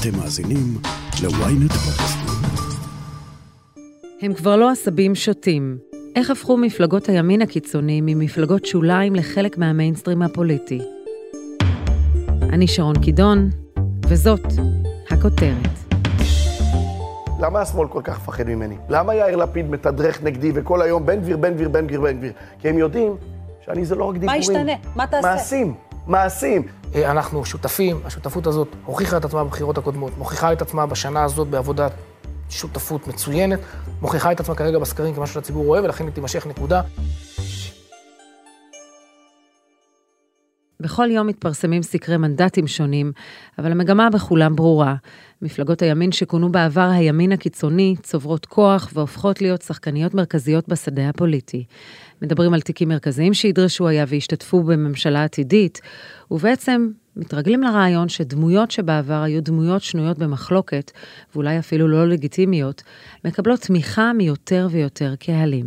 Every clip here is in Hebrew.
אתם מאזינים ל-ynet. הם כבר לא עשבים שוטים. איך הפכו מפלגות הימין הקיצוני ממפלגות שוליים לחלק מהמיינסטרים הפוליטי? אני שרון קידון, וזאת הכותרת. למה השמאל כל כך מפחד ממני? למה יאיר לפיד מתדרך נגדי וכל היום בן גביר, בן גביר, בן גביר, בן גביר? כי הם יודעים שאני זה לא רק דיבורים. מה ישתנה? מה תעשה? מעשים, מעשים. אה, אנחנו שותפים, השותפות הזאת הוכיחה את עצמה בבחירות הקודמות, מוכיחה את עצמה בשנה הזאת בעבודת שותפות מצוינת, מוכיחה את עצמה כרגע בסקרים כמשהו שהציבור רואה, ולכן היא תימשך נקודה. בכל יום מתפרסמים סקרי מנדטים שונים, אבל המגמה בכולם ברורה. מפלגות הימין שכונו בעבר הימין הקיצוני צוברות כוח והופכות להיות שחקניות מרכזיות בשדה הפוליטי. מדברים על תיקים מרכזיים שידרשו היה וישתתפו בממשלה עתידית, ובעצם מתרגלים לרעיון שדמויות שבעבר היו דמויות שנויות במחלוקת, ואולי אפילו לא לגיטימיות, מקבלות תמיכה מיותר ויותר קהלים.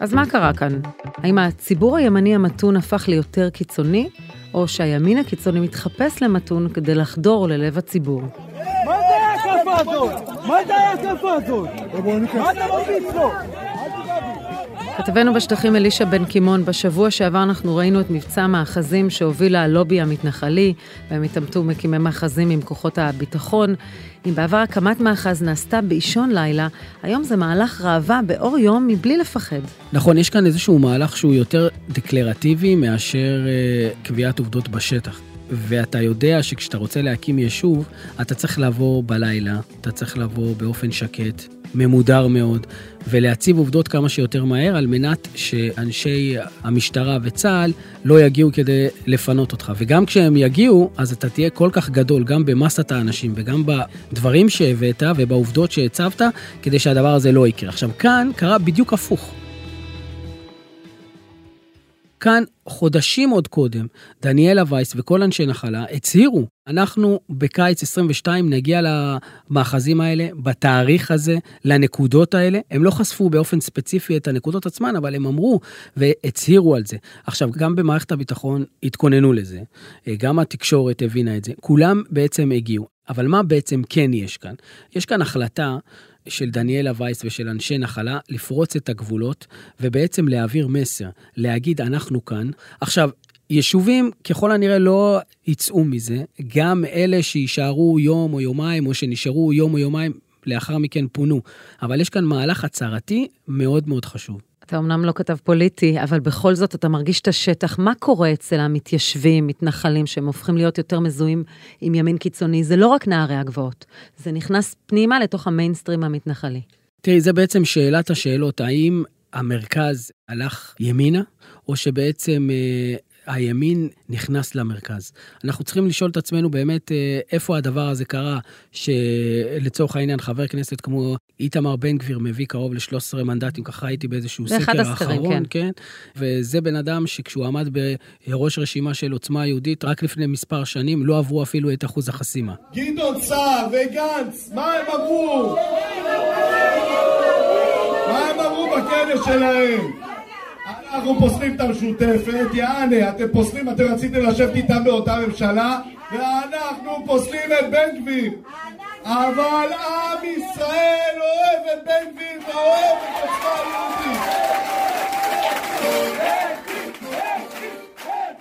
אז מה קרה כאן? האם הציבור הימני המתון הפך ליותר קיצוני, או שהימין הקיצוני מתחפש למתון כדי לחדור ללב הציבור? מה זה ההתקפה הזאת? מה זה ההתקפה הזאת? מה אתה מרביץ לו? כתבנו בשטחים אלישע בן קימון, בשבוע שעבר אנחנו ראינו את מבצע מאחזים שהוביל הלובי המתנחלי, בהם התעמתו מקימי מאחזים עם כוחות הביטחון. אם בעבר הקמת מאחז נעשתה באישון לילה, היום זה מהלך ראווה באור יום מבלי לפחד. נכון, יש כאן איזשהו מהלך שהוא יותר דקלרטיבי מאשר אה, קביעת עובדות בשטח. ואתה יודע שכשאתה רוצה להקים יישוב, אתה צריך לבוא בלילה, אתה צריך לבוא באופן שקט, ממודר מאוד, ולהציב עובדות כמה שיותר מהר, על מנת שאנשי המשטרה וצה"ל לא יגיעו כדי לפנות אותך. וגם כשהם יגיעו, אז אתה תהיה כל כך גדול, גם במסת האנשים וגם בדברים שהבאת ובעובדות שהצבת, כדי שהדבר הזה לא יקרה. עכשיו, כאן קרה בדיוק הפוך. כאן, חודשים עוד קודם, דניאלה וייס וכל אנשי נחלה הצהירו, אנחנו בקיץ 22 נגיע למאחזים האלה, בתאריך הזה, לנקודות האלה. הם לא חשפו באופן ספציפי את הנקודות עצמן, אבל הם אמרו והצהירו על זה. עכשיו, גם במערכת הביטחון התכוננו לזה, גם התקשורת הבינה את זה, כולם בעצם הגיעו. אבל מה בעצם כן יש כאן? יש כאן החלטה של דניאלה וייס ושל אנשי נחלה לפרוץ את הגבולות ובעצם להעביר מסר, להגיד אנחנו כאן. עכשיו, יישובים ככל הנראה לא יצאו מזה, גם אלה שיישארו יום או יומיים או שנשארו יום או יומיים לאחר מכן פונו. אבל יש כאן מהלך הצהרתי מאוד מאוד חשוב. אתה אמנם לא כתב פוליטי, אבל בכל זאת אתה מרגיש את השטח. מה קורה אצל המתיישבים, מתנחלים, שהם הופכים להיות יותר מזוהים עם ימין קיצוני? זה לא רק נערי הגבעות, זה נכנס פנימה לתוך המיינסטרים המתנחלי. תראי, זה בעצם שאלת השאלות, האם המרכז הלך ימינה, או שבעצם אה, הימין נכנס למרכז. אנחנו צריכים לשאול את עצמנו באמת אה, איפה הדבר הזה קרה, שלצורך העניין חבר כנסת כמו איתמר בן גביר מביא קרוב ל-13 מנדטים, ככה הייתי באיזשהו סקר הסקרים, אחרון, כן. כן? וזה בן אדם שכשהוא עמד בראש רשימה של עוצמה יהודית, רק לפני מספר שנים לא עברו אפילו את אחוז החסימה. גדעון סער וגנץ, מה הם אמרו? מה הם אמרו בכנס שלהם? אנחנו פוסלים את המשותפת, יעני, אתם פוסלים, אתם רציתם לשבת איתם באותה ממשלה, ואנחנו פוסלים את בן גביר. אבל עם ישראל אוהב את בן גביר ואוהב את עוצמה יהודית.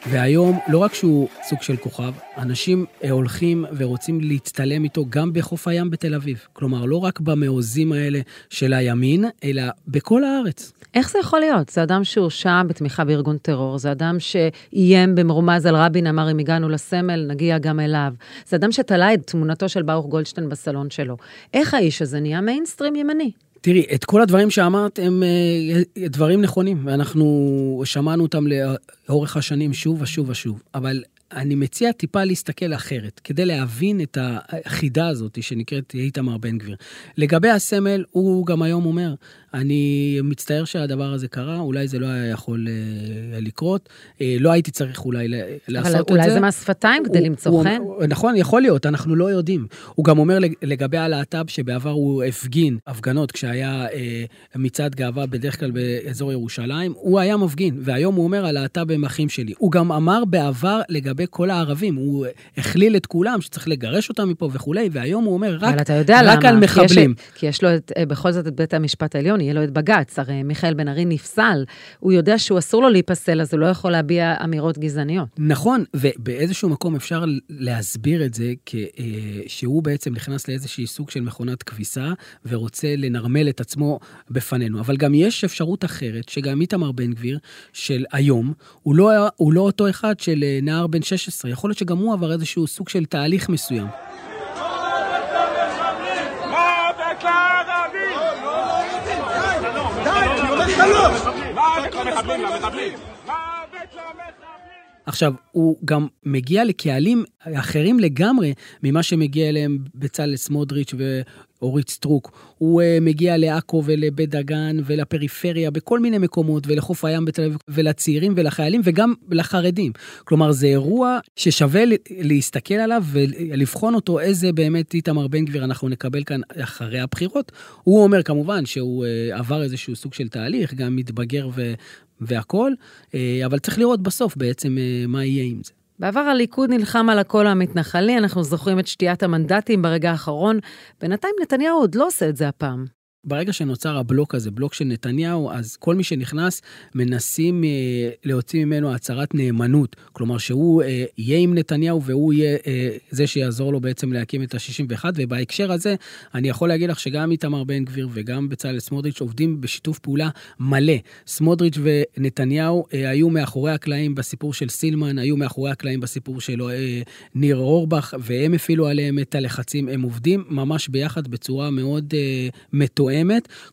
והיום, לא רק שהוא סוג של כוכב, אנשים הולכים ורוצים להצטלם איתו גם בחוף הים בתל אביב. כלומר, לא רק במעוזים האלה של הימין, אלא בכל הארץ. איך זה יכול להיות? זה אדם שהורשע בתמיכה בארגון טרור, זה אדם שאיים במרומז על רבין, אמר אם הגענו לסמל, נגיע גם אליו. זה אדם שתלה את תמונתו של ברוך גולדשטיין בסלון שלו. איך האיש הזה נהיה מיינסטרים ימני? תראי, את כל הדברים שאמרת הם אה, דברים נכונים, ואנחנו שמענו אותם לאורך השנים שוב ושוב ושוב, אבל אני מציע טיפה להסתכל אחרת, כדי להבין את החידה הזאת שנקראת איתמר בן גביר. לגבי הסמל, הוא גם היום אומר, אני מצטער שהדבר הזה קרה, אולי זה לא היה יכול אה, לקרות, אה, לא הייתי צריך אולי לעשות את זה. אבל אולי זה מס שפתיים כדי למצוא חן? נכון, יכול להיות, אנחנו לא יודעים. הוא גם אומר לגבי הלהט"ב שבעבר הוא הפגין הפגנות כשהיה אה, מצעד גאווה בדרך כלל באזור ירושלים, הוא היה מפגין, והיום הוא אומר הלהט"ב הם אחים שלי. הוא גם אמר בעבר לגבי... כל הערבים. הוא הכליל את כולם, שצריך לגרש אותם מפה וכולי, והיום הוא אומר, רק, אבל אתה יודע למה. רק על כי יש- מחבלים. כי יש לו את, אה, בכל זאת את בית המשפט העליון, יהיה לו את בג"ץ. הרי מיכאל בן ארי נפסל, הוא יודע שהוא אסור לו להיפסל, אז הוא לא יכול להביע אמירות גזעניות. נכון, ובאיזשהו מקום אפשר להסביר את זה אה, שהוא בעצם נכנס לאיזשהי סוג של מכונת כביסה ורוצה לנרמל את עצמו בפנינו. אבל גם יש אפשרות אחרת, שגם איתמר בן גביר של היום, הוא לא, הוא לא אותו אחד של אה, נער בן 16, יכול להיות שגם הוא עבר איזשהו סוג של תהליך מסוים. מוות למחבלים, למחבלים! עכשיו, הוא גם מגיע לקהלים אחרים לגמרי ממה שמגיע אליהם בצלאל סמוטריץ' ואורית סטרוק. הוא uh, מגיע לעכו ולבית דגן ולפריפריה בכל מיני מקומות ולחוף הים בתל אביב ולצעירים ולחיילים וגם לחרדים. כלומר, זה אירוע ששווה להסתכל עליו ולבחון אותו איזה באמת איתמר בן גביר אנחנו נקבל כאן אחרי הבחירות. הוא אומר כמובן שהוא uh, עבר איזשהו סוג של תהליך, גם מתבגר ו... והכול, אה, אבל צריך לראות בסוף בעצם אה, מה יהיה עם זה. בעבר הליכוד נלחם על הקול המתנחלי, אנחנו זוכרים את שתיית המנדטים ברגע האחרון. בינתיים נתניהו עוד לא עושה את זה הפעם. ברגע שנוצר הבלוק הזה, בלוק של נתניהו, אז כל מי שנכנס, מנסים אה, להוציא ממנו הצהרת נאמנות. כלומר, שהוא אה, יהיה עם נתניהו והוא יהיה אה, זה שיעזור לו בעצם להקים את ה-61, ובהקשר הזה, אני יכול להגיד לך שגם איתמר בן גביר וגם בצלאל סמוטריץ' עובדים בשיתוף פעולה מלא. סמוטריץ' ונתניהו אה, היו מאחורי הקלעים בסיפור של סילמן, היו מאחורי הקלעים בסיפור של אה, ניר אורבך, והם הפעילו עליהם את הלחצים. הם עובדים ממש ביחד בצורה מאוד אה, מתואמת.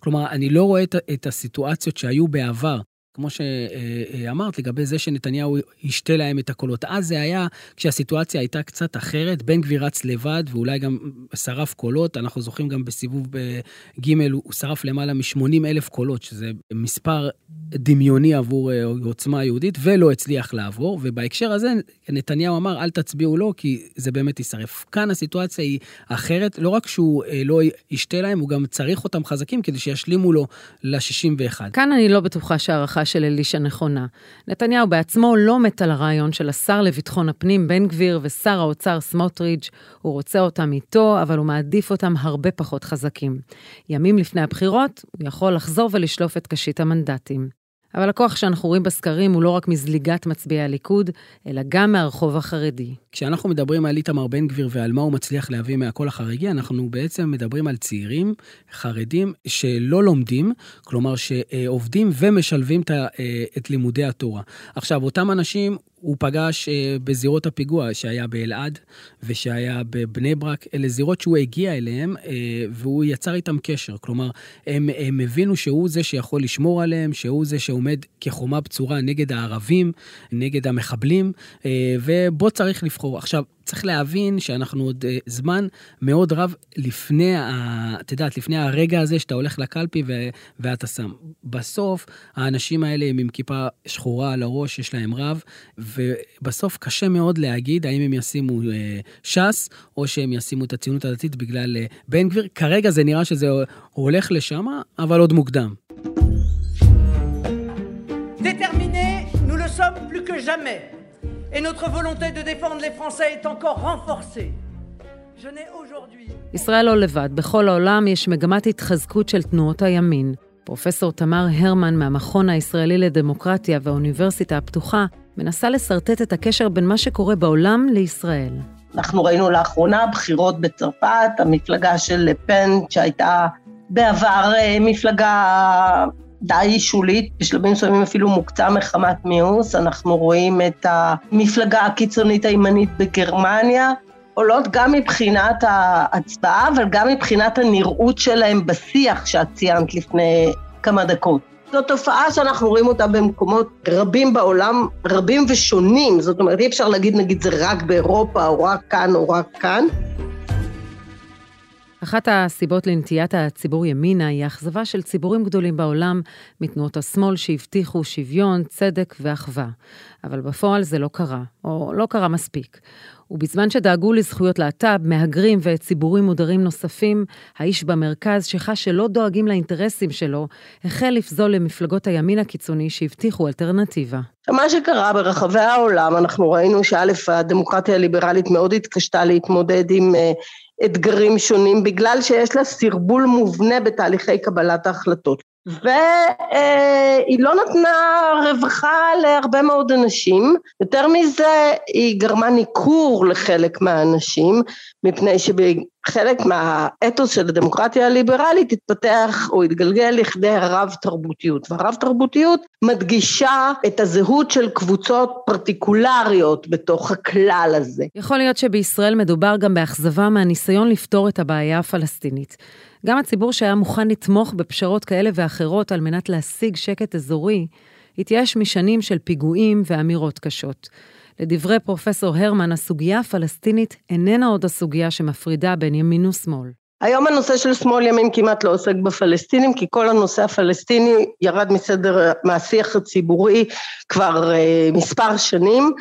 כלומר, אני לא רואה את הסיטואציות שהיו בעבר. כמו שאמרת, לגבי זה שנתניהו ישתה להם את הקולות. אז זה היה כשהסיטואציה הייתה קצת אחרת, בן גביר רץ לבד ואולי גם שרף קולות. אנחנו זוכרים גם בסיבוב ג' הוא שרף למעלה מ-80 אלף קולות, שזה מספר דמיוני עבור אה, עוצמה יהודית, ולא הצליח לעבור. ובהקשר הזה, נתניהו אמר, אל תצביעו לו, כי זה באמת יישרף. כאן הסיטואציה היא אחרת, לא רק שהוא אה, לא ישתה להם, הוא גם צריך אותם חזקים כדי שישלימו לו ל-61. כאן אני לא בטוחה שהערכה של אלישע נכונה. נתניהו בעצמו לא מת על הרעיון של השר לביטחון הפנים בן גביר ושר האוצר סמוטריץ'. הוא רוצה אותם איתו, אבל הוא מעדיף אותם הרבה פחות חזקים. ימים לפני הבחירות, הוא יכול לחזור ולשלוף את קשית המנדטים. אבל הכוח שאנחנו רואים בסקרים הוא לא רק מזליגת מצביעי הליכוד, אלא גם מהרחוב החרדי. כשאנחנו מדברים על איתמר בן גביר ועל מה הוא מצליח להביא מהקול החרדי, אנחנו בעצם מדברים על צעירים חרדים שלא לומדים, כלומר שעובדים ומשלבים את לימודי התורה. עכשיו, אותם אנשים, הוא פגש בזירות הפיגוע שהיה באלעד ושהיה בבני ברק, אלה זירות שהוא הגיע אליהם והוא יצר איתם קשר. כלומר, הם, הם הבינו שהוא זה שיכול לשמור עליהם, שהוא זה שעומד כחומה בצורה נגד הערבים, נגד המחבלים, ובו צריך לבחור. עכשיו, צריך להבין שאנחנו עוד uh, זמן מאוד רב לפני, את יודעת, לפני הרגע הזה שאתה הולך לקלפי ו, ואתה שם. בסוף, האנשים האלה הם עם כיפה שחורה על הראש, יש להם רב, ובסוף קשה מאוד להגיד האם הם ישימו uh, ש"ס, או שהם ישימו את הציונות הדתית בגלל uh, בן גביר. כרגע זה נראה שזה הולך לשם, אבל עוד מוקדם. Déterminés, nous le sommes plus que jamais. Et notre volonté de défendre les Français est encore renforcée. Je n'ai aujourd'hui... ישראל לא לבד, בכל העולם יש מגמת התחזקות של תנועות הימין. פרופסור תמר הרמן מהמכון הישראלי לדמוקרטיה והאוניברסיטה הפתוחה מנסה לשרטט את הקשר בין מה שקורה בעולם לישראל. אנחנו ראינו לאחרונה בחירות בצרפת, המפלגה של לפן שהייתה בעבר מפלגה די שולית, בשלבים מסוימים אפילו מוקצה מחמת מיאוס. אנחנו רואים את המפלגה הקיצונית הימנית בגרמניה, עולות גם מבחינת ההצבעה, אבל גם מבחינת הנראות שלהם בשיח שאת ציינת לפני כמה דקות. זו תופעה שאנחנו רואים אותה במקומות רבים בעולם, רבים ושונים. זאת אומרת, אי אפשר להגיד, נגיד, זה רק באירופה, או רק כאן, או רק כאן. אחת הסיבות לנטיית הציבור ימינה היא האכזבה של ציבורים גדולים בעולם מתנועות השמאל שהבטיחו שוויון, צדק ואחווה. אבל בפועל זה לא קרה, או לא קרה מספיק. ובזמן שדאגו לזכויות להט"ב, מהגרים וציבורים מודרים נוספים, האיש במרכז, שחש שלא דואגים לאינטרסים שלו, החל לפזול למפלגות הימין הקיצוני שהבטיחו אלטרנטיבה. מה שקרה ברחבי העולם, אנחנו ראינו שא', הדמוקרטיה הליברלית מאוד התקשתה להתמודד עם אה, אתגרים שונים, בגלל שיש לה סרבול מובנה בתהליכי קבלת ההחלטות. והיא לא נתנה רווחה להרבה מאוד אנשים, יותר מזה היא גרמה ניכור לחלק מהאנשים, מפני שבחלק מהאתוס של הדמוקרטיה הליברלית התפתח או התגלגל לכדי הרב תרבותיות, והרב תרבותיות מדגישה את הזהות של קבוצות פרטיקולריות בתוך הכלל הזה. יכול להיות שבישראל מדובר גם באכזבה מהניסיון לפתור את הבעיה הפלסטינית. גם הציבור שהיה מוכן לתמוך בפשרות כאלה ואחרות על מנת להשיג שקט אזורי, התייאש משנים של פיגועים ואמירות קשות. לדברי פרופסור הרמן, הסוגיה הפלסטינית איננה עוד הסוגיה שמפרידה בין ימין ושמאל. היום הנושא של שמאל ימין כמעט לא עוסק בפלסטינים, כי כל הנושא הפלסטיני ירד מסדר, מהשיח הציבורי כבר uh, מספר שנים.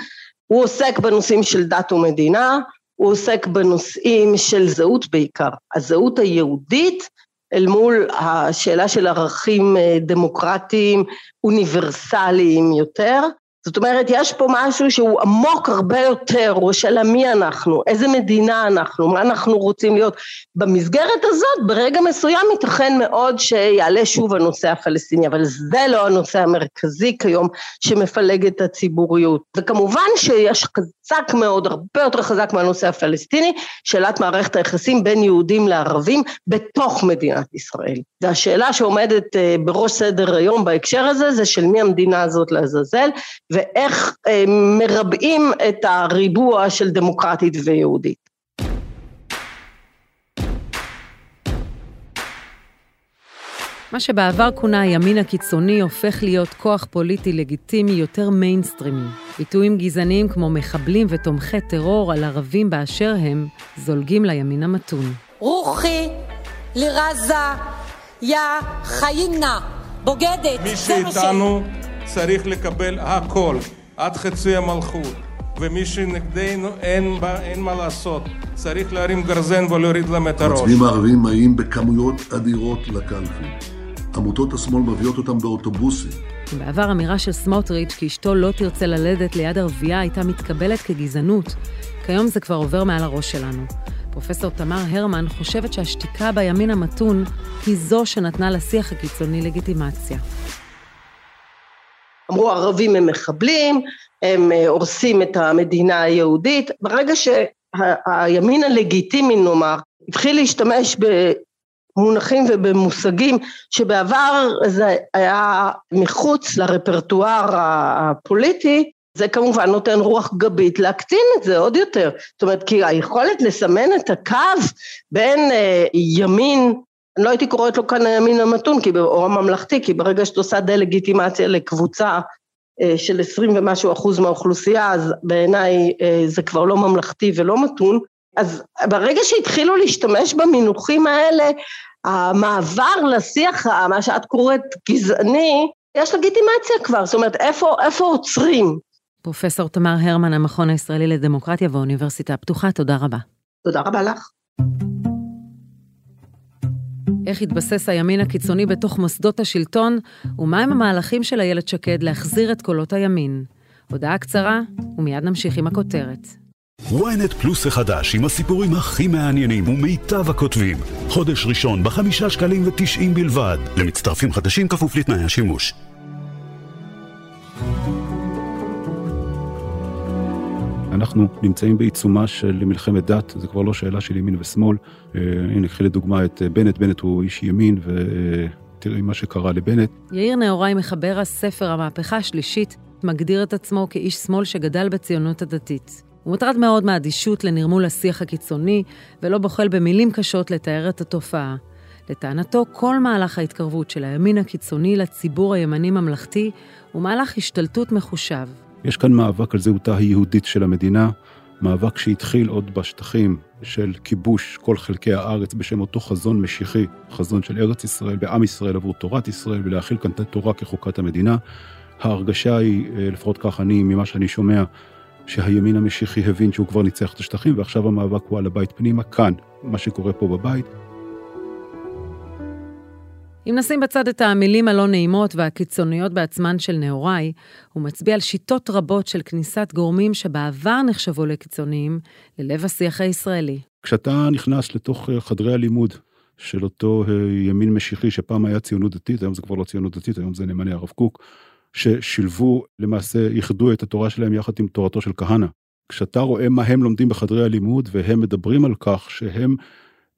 הוא עוסק בנושאים של דת ומדינה, הוא עוסק בנושאים של זהות בעיקר, הזהות היהודית אל מול השאלה של ערכים אה, דמוקרטיים אוניברסליים יותר, זאת אומרת, יש פה משהו שהוא עמוק הרבה יותר, הוא של מי אנחנו, איזה מדינה אנחנו, מה אנחנו רוצים להיות. במסגרת הזאת, ברגע מסוים ייתכן מאוד שיעלה שוב הנושא הפלסטיני, אבל זה לא הנושא המרכזי כיום שמפלג את הציבוריות. וכמובן שיש חזק מאוד, הרבה יותר חזק מהנושא הפלסטיני, שאלת מערכת היחסים בין יהודים לערבים בתוך מדינת ישראל. והשאלה שעומדת אה, בראש סדר היום בהקשר הזה, זה של מי המדינה הזאת לעזאזל, ואיך אה, מרבעים את הריבוע של דמוקרטית ויהודית. מה שבעבר כונה הימין הקיצוני הופך להיות כוח פוליטי לגיטימי יותר מיינסטרימי. ביטויים גזעניים כמו מחבלים ותומכי טרור על ערבים באשר הם, זולגים לימין המתון. רוחי לרזה יא חיינה, בוגדת. מי שאיתנו צריך לקבל הכל, עד חצי המלכות. ומי שנגדנו אין, אין מה לעשות, צריך להרים גרזן ולהוריד להם את הראש. המצביעים הערבים מגיעים בכמויות אדירות לקלפי. עמותות השמאל מביאות אותם באוטובוסים. בעבר אמירה של סמוטריץ' כי אשתו לא תרצה ללדת ליד ערבייה הייתה מתקבלת כגזענות. כיום זה כבר עובר מעל הראש שלנו. פרופסור תמר הרמן חושבת שהשתיקה בימין המתון היא זו שנתנה לשיח הקיצוני לגיטימציה. אמרו ערבים הם מחבלים, הם אה, הורסים את המדינה היהודית. ברגע שהימין הלגיטימי נאמר התחיל להשתמש במונחים ובמושגים שבעבר זה היה מחוץ לרפרטואר הפוליטי, זה כמובן נותן רוח גבית להקטין את זה עוד יותר. זאת אומרת, כי היכולת לסמן את הקו בין אה, ימין אני לא הייתי קוראת לו כאן הימין המתון, כי, או הממלכתי, כי ברגע שאת עושה דה-לגיטימציה לקבוצה אה, של עשרים ומשהו אחוז מהאוכלוסייה, אז בעיניי אה, זה כבר לא ממלכתי ולא מתון. אז ברגע שהתחילו להשתמש במינוחים האלה, המעבר לשיח, מה שאת קוראת גזעני, יש לגיטימציה כבר, זאת אומרת, איפה, איפה עוצרים? פרופסור תמר הרמן, המכון הישראלי לדמוקרטיה והאוניברסיטה הפתוחה, תודה רבה. תודה רבה לך. איך התבסס הימין הקיצוני בתוך מוסדות השלטון, ומהם המהלכים של איילת שקד להחזיר את קולות הימין. הודעה קצרה, ומיד נמשיך עם הכותרת. Ynet פלוס החדש עם הסיפורים הכי מעניינים ומיטב הכותבים. חודש ראשון בחמישה שקלים ותשעים בלבד. למצטרפים חדשים כפוף לתנאי השימוש. אנחנו נמצאים בעיצומה של מלחמת דת, זה כבר לא שאלה של ימין ושמאל. אה, הנה, קחי לדוגמה את אה, בנט, בנט הוא איש ימין, ותראי מה שקרה לבנט. יאיר נאורי, מחבר הספר המהפכה השלישית, מגדיר את עצמו כאיש שמאל שגדל בציונות הדתית. הוא מוטרד מאוד מהאדישות לנרמול השיח הקיצוני, ולא בוחל במילים קשות לתאר את התופעה. לטענתו, כל מהלך ההתקרבות של הימין הקיצוני לציבור הימני-ממלכתי הוא מהלך השתלטות מחושב. יש כאן מאבק על זהותה היהודית של המדינה, מאבק שהתחיל עוד בשטחים של כיבוש כל חלקי הארץ בשם אותו חזון משיחי, חזון של ארץ ישראל ועם ישראל עבור תורת ישראל ולהכיל כאן את התורה כחוקת המדינה. ההרגשה היא, אה, לפחות כך אני, ממה שאני שומע, שהימין המשיחי הבין שהוא כבר ניצח את השטחים ועכשיו המאבק הוא על הבית פנימה, כאן, מה שקורה פה בבית. אם נשים בצד את המילים הלא נעימות והקיצוניות בעצמן של נהוראי, הוא מצביע על שיטות רבות של כניסת גורמים שבעבר נחשבו לקיצוניים ללב השיח הישראלי. כשאתה נכנס לתוך אה, חדרי הלימוד של אותו אה, ימין משיחי שפעם היה ציונות דתית, היום זה כבר לא ציונות דתית, היום זה נאמני הרב קוק, ששילבו, למעשה, איחדו את התורה שלהם יחד עם תורתו של כהנא. כשאתה רואה מה הם לומדים בחדרי הלימוד והם מדברים על כך שהם,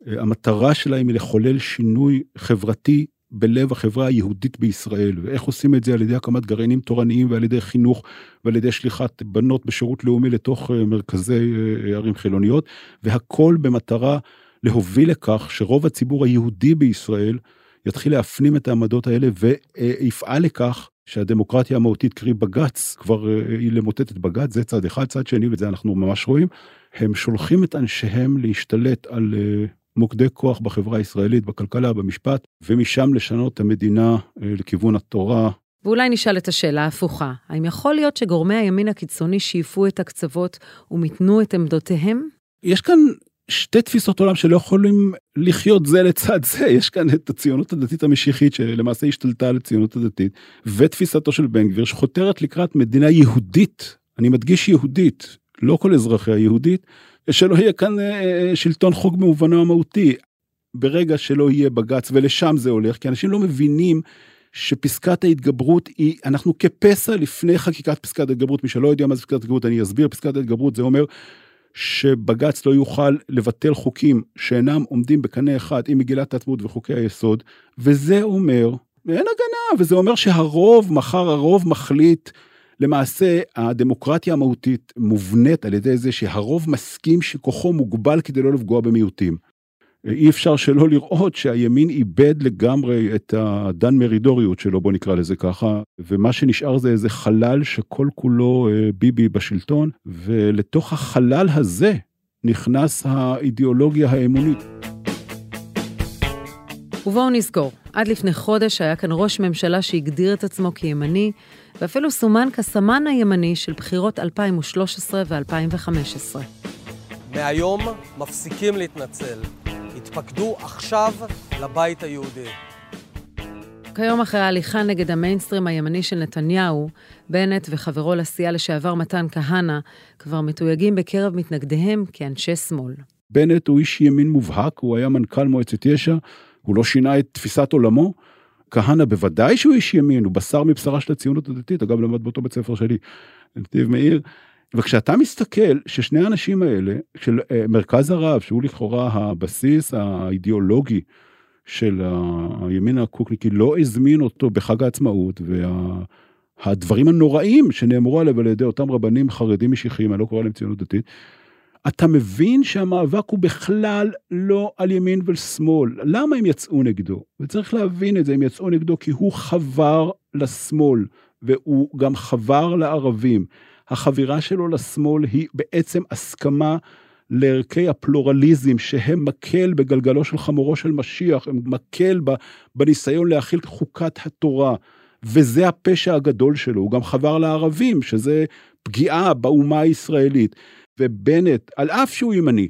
אה, המטרה שלהם היא לחולל שינוי חברתי בלב החברה היהודית בישראל, ואיך עושים את זה על ידי הקמת גרעינים תורניים ועל ידי חינוך ועל ידי שליחת בנות בשירות לאומי לתוך אה, מרכזי אה, ערים חילוניות, והכל במטרה להוביל לכך שרוב הציבור היהודי בישראל יתחיל להפנים את העמדות האלה ויפעל לכך שהדמוקרטיה המהותית, קרי בג"ץ, כבר אה, היא למוטט את בג"ץ, זה צד אחד, צד שני, ואת זה אנחנו ממש רואים, הם שולחים את אנשיהם להשתלט על מוקדי כוח בחברה הישראלית, בכלכלה, במשפט, ומשם לשנות את המדינה אה, לכיוון התורה. ואולי נשאל את השאלה ההפוכה, האם יכול להיות שגורמי הימין הקיצוני שאיפו את הקצוות ומיתנו את עמדותיהם? יש כאן שתי תפיסות עולם שלא יכולים לחיות זה לצד זה, יש כאן את הציונות הדתית המשיחית שלמעשה השתלטה על הציונות הדתית, ותפיסתו של בן גביר שחותרת לקראת מדינה יהודית, אני מדגיש יהודית, לא כל אזרחיה יהודית, שלא יהיה כאן אה, אה, שלטון חוק במובנו המהותי. ברגע שלא יהיה בג"ץ ולשם זה הולך, כי אנשים לא מבינים שפסקת ההתגברות היא, אנחנו כפסע לפני חקיקת פסקת ההתגברות, מי שלא יודע מה זה פסקת ההתגברות, אני אסביר, פסקת ההתגברות זה אומר שבג"ץ לא יוכל לבטל חוקים שאינם עומדים בקנה אחד עם מגילת העצמאות וחוקי היסוד, וזה אומר, אין הגנה, וזה אומר שהרוב, מחר הרוב מחליט למעשה הדמוקרטיה המהותית מובנית על ידי זה שהרוב מסכים שכוחו מוגבל כדי לא לפגוע במיעוטים. אי אפשר שלא לראות שהימין איבד לגמרי את הדן מרידוריות שלו, בוא נקרא לזה ככה, ומה שנשאר זה איזה חלל שכל כולו אה, ביבי בשלטון, ולתוך החלל הזה נכנס האידיאולוגיה האמונית. ובואו נזכור, עד לפני חודש היה כאן ראש ממשלה שהגדיר את עצמו כימני, ואפילו סומן כסמן הימני של בחירות 2013 ו-2015. מהיום מפסיקים להתנצל. התפקדו עכשיו לבית היהודי. כיום אחרי ההליכה נגד המיינסטרים הימני של נתניהו, בנט וחברו לסיעה לשעבר מתן כהנא כבר מתויגים בקרב מתנגדיהם כאנשי שמאל. בנט הוא איש ימין מובהק, הוא היה מנכ"ל מועצת יש"ע, הוא לא שינה את תפיסת עולמו. כהנא בוודאי שהוא איש ימין, הוא בשר מבשרה של הציונות הדתית, אגב למד באותו בית ספר שלי, נתיב מאיר. וכשאתה מסתכל ששני האנשים האלה, של uh, מרכז הרב, שהוא לכאורה הבסיס האידיאולוגי של הימין הקוקניקי, לא הזמין אותו בחג העצמאות, והדברים וה, הנוראים שנאמרו עליו על ידי אותם רבנים חרדים משיחיים, אני לא קורא להם ציונות דתית, אתה מבין שהמאבק הוא בכלל לא על ימין ושמאל. למה הם יצאו נגדו? וצריך להבין את זה, הם יצאו נגדו כי הוא חבר לשמאל, והוא גם חבר לערבים. החבירה שלו לשמאל היא בעצם הסכמה לערכי הפלורליזם, שהם מקל בגלגלו של חמורו של משיח, הם מקל בניסיון להכיל חוקת התורה. וזה הפשע הגדול שלו, הוא גם חבר לערבים, שזה פגיעה באומה הישראלית. ובנט, על אף שהוא ימני,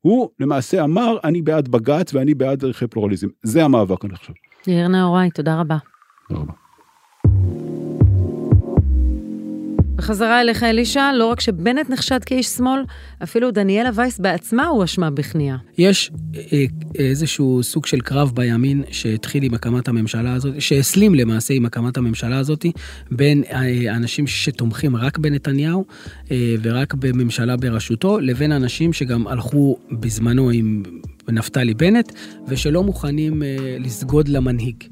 הוא למעשה אמר, אני בעד בג"ץ ואני בעד ערכי פלורליזם. זה המאבק, אני חושב. יאיר נאורי, תודה רבה. תודה רבה. בחזרה אליך, אלישע, לא רק שבנט נחשד כאיש שמאל, אפילו דניאלה וייס בעצמה הואשמה בכניעה. יש אה, איזשהו סוג של קרב בימין שהתחיל עם הקמת הממשלה הזאת, שהסלים למעשה עם הקמת הממשלה הזאת, בין אה, אנשים שתומכים רק בנתניהו אה, ורק בממשלה בראשותו, לבין אנשים שגם הלכו בזמנו עם נפתלי בנט, ושלא מוכנים לסגוד למנהיג.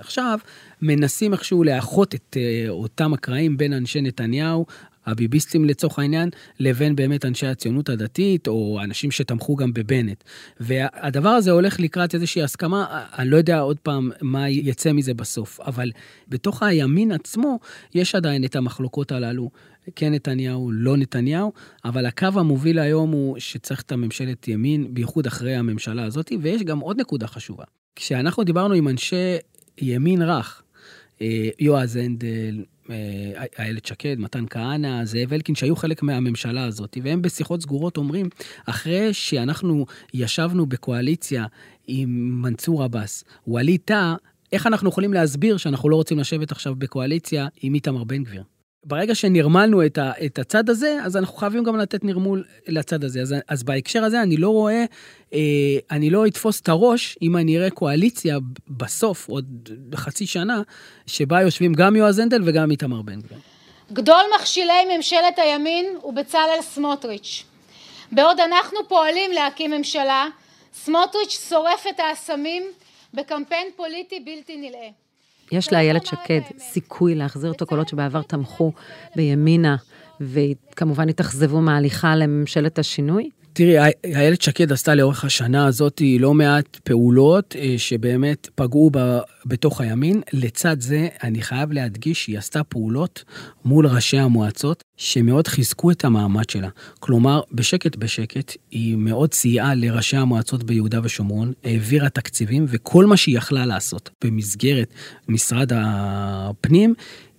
עכשיו, מנסים איכשהו לאחות את uh, אותם הקרעים בין אנשי נתניהו, הביביסטים לצורך העניין, לבין באמת אנשי הציונות הדתית, או אנשים שתמכו גם בבנט. והדבר הזה הולך לקראת איזושהי הסכמה, אני לא יודע עוד פעם מה יצא מזה בסוף, אבל בתוך הימין עצמו, יש עדיין את המחלוקות הללו. כן נתניהו, לא נתניהו, אבל הקו המוביל היום הוא שצריך את הממשלת ימין, בייחוד אחרי הממשלה הזאת, ויש גם עוד נקודה חשובה. כשאנחנו דיברנו עם אנשי ימין רך, אה, יועז הנדל, אה, איילת שקד, מתן כהנא, זאב אלקין, שהיו חלק מהממשלה הזאת, והם בשיחות סגורות אומרים, אחרי שאנחנו ישבנו בקואליציה עם מנסור עבאס, ווליד טאה, איך אנחנו יכולים להסביר שאנחנו לא רוצים לשבת עכשיו בקואליציה עם איתמר בן גביר? ברגע שנרמלנו את, ה, את הצד הזה, אז אנחנו חייבים גם לתת נרמול לצד הזה. אז, אז בהקשר הזה אני לא רואה, אה, אני לא אתפוס את הראש אם אני אראה קואליציה בסוף, עוד חצי שנה, שבה יושבים גם יועז הנדל וגם איתמר בן גביר. גדול מכשילי ממשלת הימין הוא בצלאל סמוטריץ'. בעוד אנחנו פועלים להקים ממשלה, סמוטריץ' שורף את האסמים בקמפיין פוליטי בלתי נלאה. יש לאיילת שקד סיכוי להחזיר את הקולות שבעבר תמכו בימינה, וכמובן התאכזבו מההליכה לממשלת השינוי? תראי, איילת שקד עשתה לאורך השנה הזאת לא מעט פעולות אה, שבאמת פגעו ב, בתוך הימין. לצד זה, אני חייב להדגיש שהיא עשתה פעולות מול ראשי המועצות שמאוד חיזקו את המעמד שלה. כלומר, בשקט בשקט, היא מאוד סייעה לראשי המועצות ביהודה ושומרון, העבירה תקציבים, וכל מה שהיא יכלה לעשות במסגרת משרד הפנים,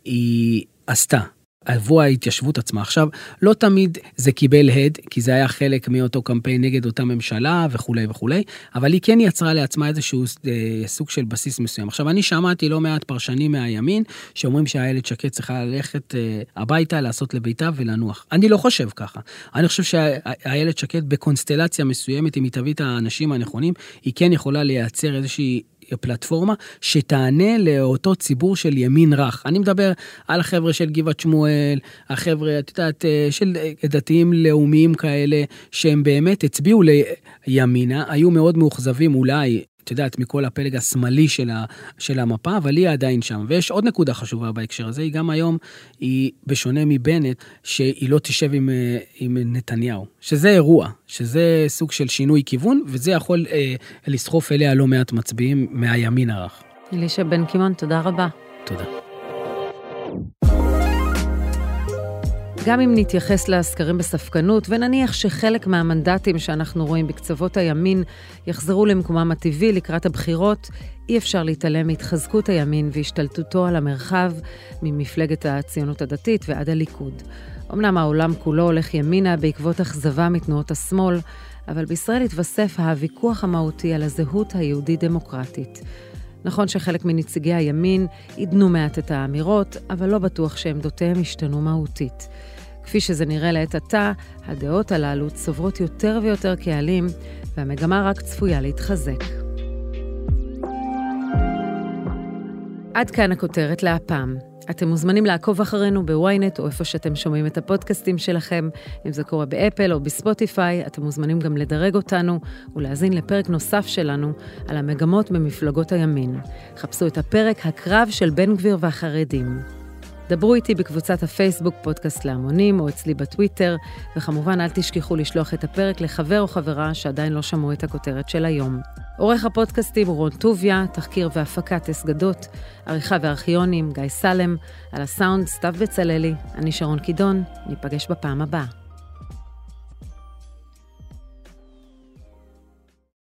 היא עשתה. עבור ההתיישבות עצמה. עכשיו, לא תמיד זה קיבל הד, כי זה היה חלק מאותו קמפיין נגד אותה ממשלה וכולי וכולי, אבל היא כן יצרה לעצמה איזשהו אה, סוג של בסיס מסוים. עכשיו, אני שמעתי לא מעט פרשנים מהימין, שאומרים שהאיילת שקד צריכה ללכת אה, הביתה, לעשות לביתה ולנוח. אני לא חושב ככה. אני חושב שהאיילת שקד בקונסטלציה מסוימת, אם היא תביא את האנשים הנכונים, היא כן יכולה לייצר איזושהי פלטפורמה שתענה לאותו ציבור של ימין רך. אני מדבר על החבר'ה של גבעת שמואל, החבר'ה, את יודעת, אה, של אה, דתיים לאומיים כאלה, שהם באמת הצביעו לימינה, היו מאוד מאוכזבים אולי את יודעת, מכל הפלג השמאלי של, ה, של המפה, אבל היא עדיין שם. ויש עוד נקודה חשובה בהקשר הזה, היא גם היום, היא, בשונה מבנט, שהיא לא תשב עם, אה, עם נתניהו. שזה אירוע, שזה סוג של שינוי כיוון, וזה יכול אה, לסחוף אליה לא מעט מצביעים מהימין הרך. אלישע בן קימון, תודה רבה. תודה. גם אם נתייחס לסקרים בספקנות, ונניח שחלק מהמנדטים שאנחנו רואים בקצוות הימין יחזרו למקומם הטבעי לקראת הבחירות, אי אפשר להתעלם מהתחזקות הימין והשתלטותו על המרחב ממפלגת הציונות הדתית ועד הליכוד. אמנם העולם כולו הולך ימינה בעקבות אכזבה מתנועות השמאל, אבל בישראל התווסף הוויכוח המהותי על הזהות היהודית-דמוקרטית. נכון שחלק מנציגי הימין עידנו מעט את האמירות, אבל לא בטוח שעמדותיהם השתנו מהותית. כפי שזה נראה לעת עתה, הדעות הללו צוברות יותר ויותר קהלים, והמגמה רק צפויה להתחזק. עד כאן הכותרת להפעם. אתם מוזמנים לעקוב אחרינו בוויינט או איפה שאתם שומעים את הפודקאסטים שלכם. אם זה קורה באפל או בספוטיפיי, אתם מוזמנים גם לדרג אותנו ולהאזין לפרק נוסף שלנו על המגמות במפלגות הימין. חפשו את הפרק הקרב של בן גביר והחרדים. דברו איתי בקבוצת הפייסבוק פודקאסט להמונים או אצלי בטוויטר, וכמובן אל תשכחו לשלוח את הפרק לחבר או חברה שעדיין לא שמעו את הכותרת של היום. עורך הפודקאסטים הוא רון טוביה, תחקיר והפקת אסגדות, עריכה וארכיונים גיא סלם, על הסאונד סתיו בצללי, אני שרון קידון, ניפגש בפעם הבאה.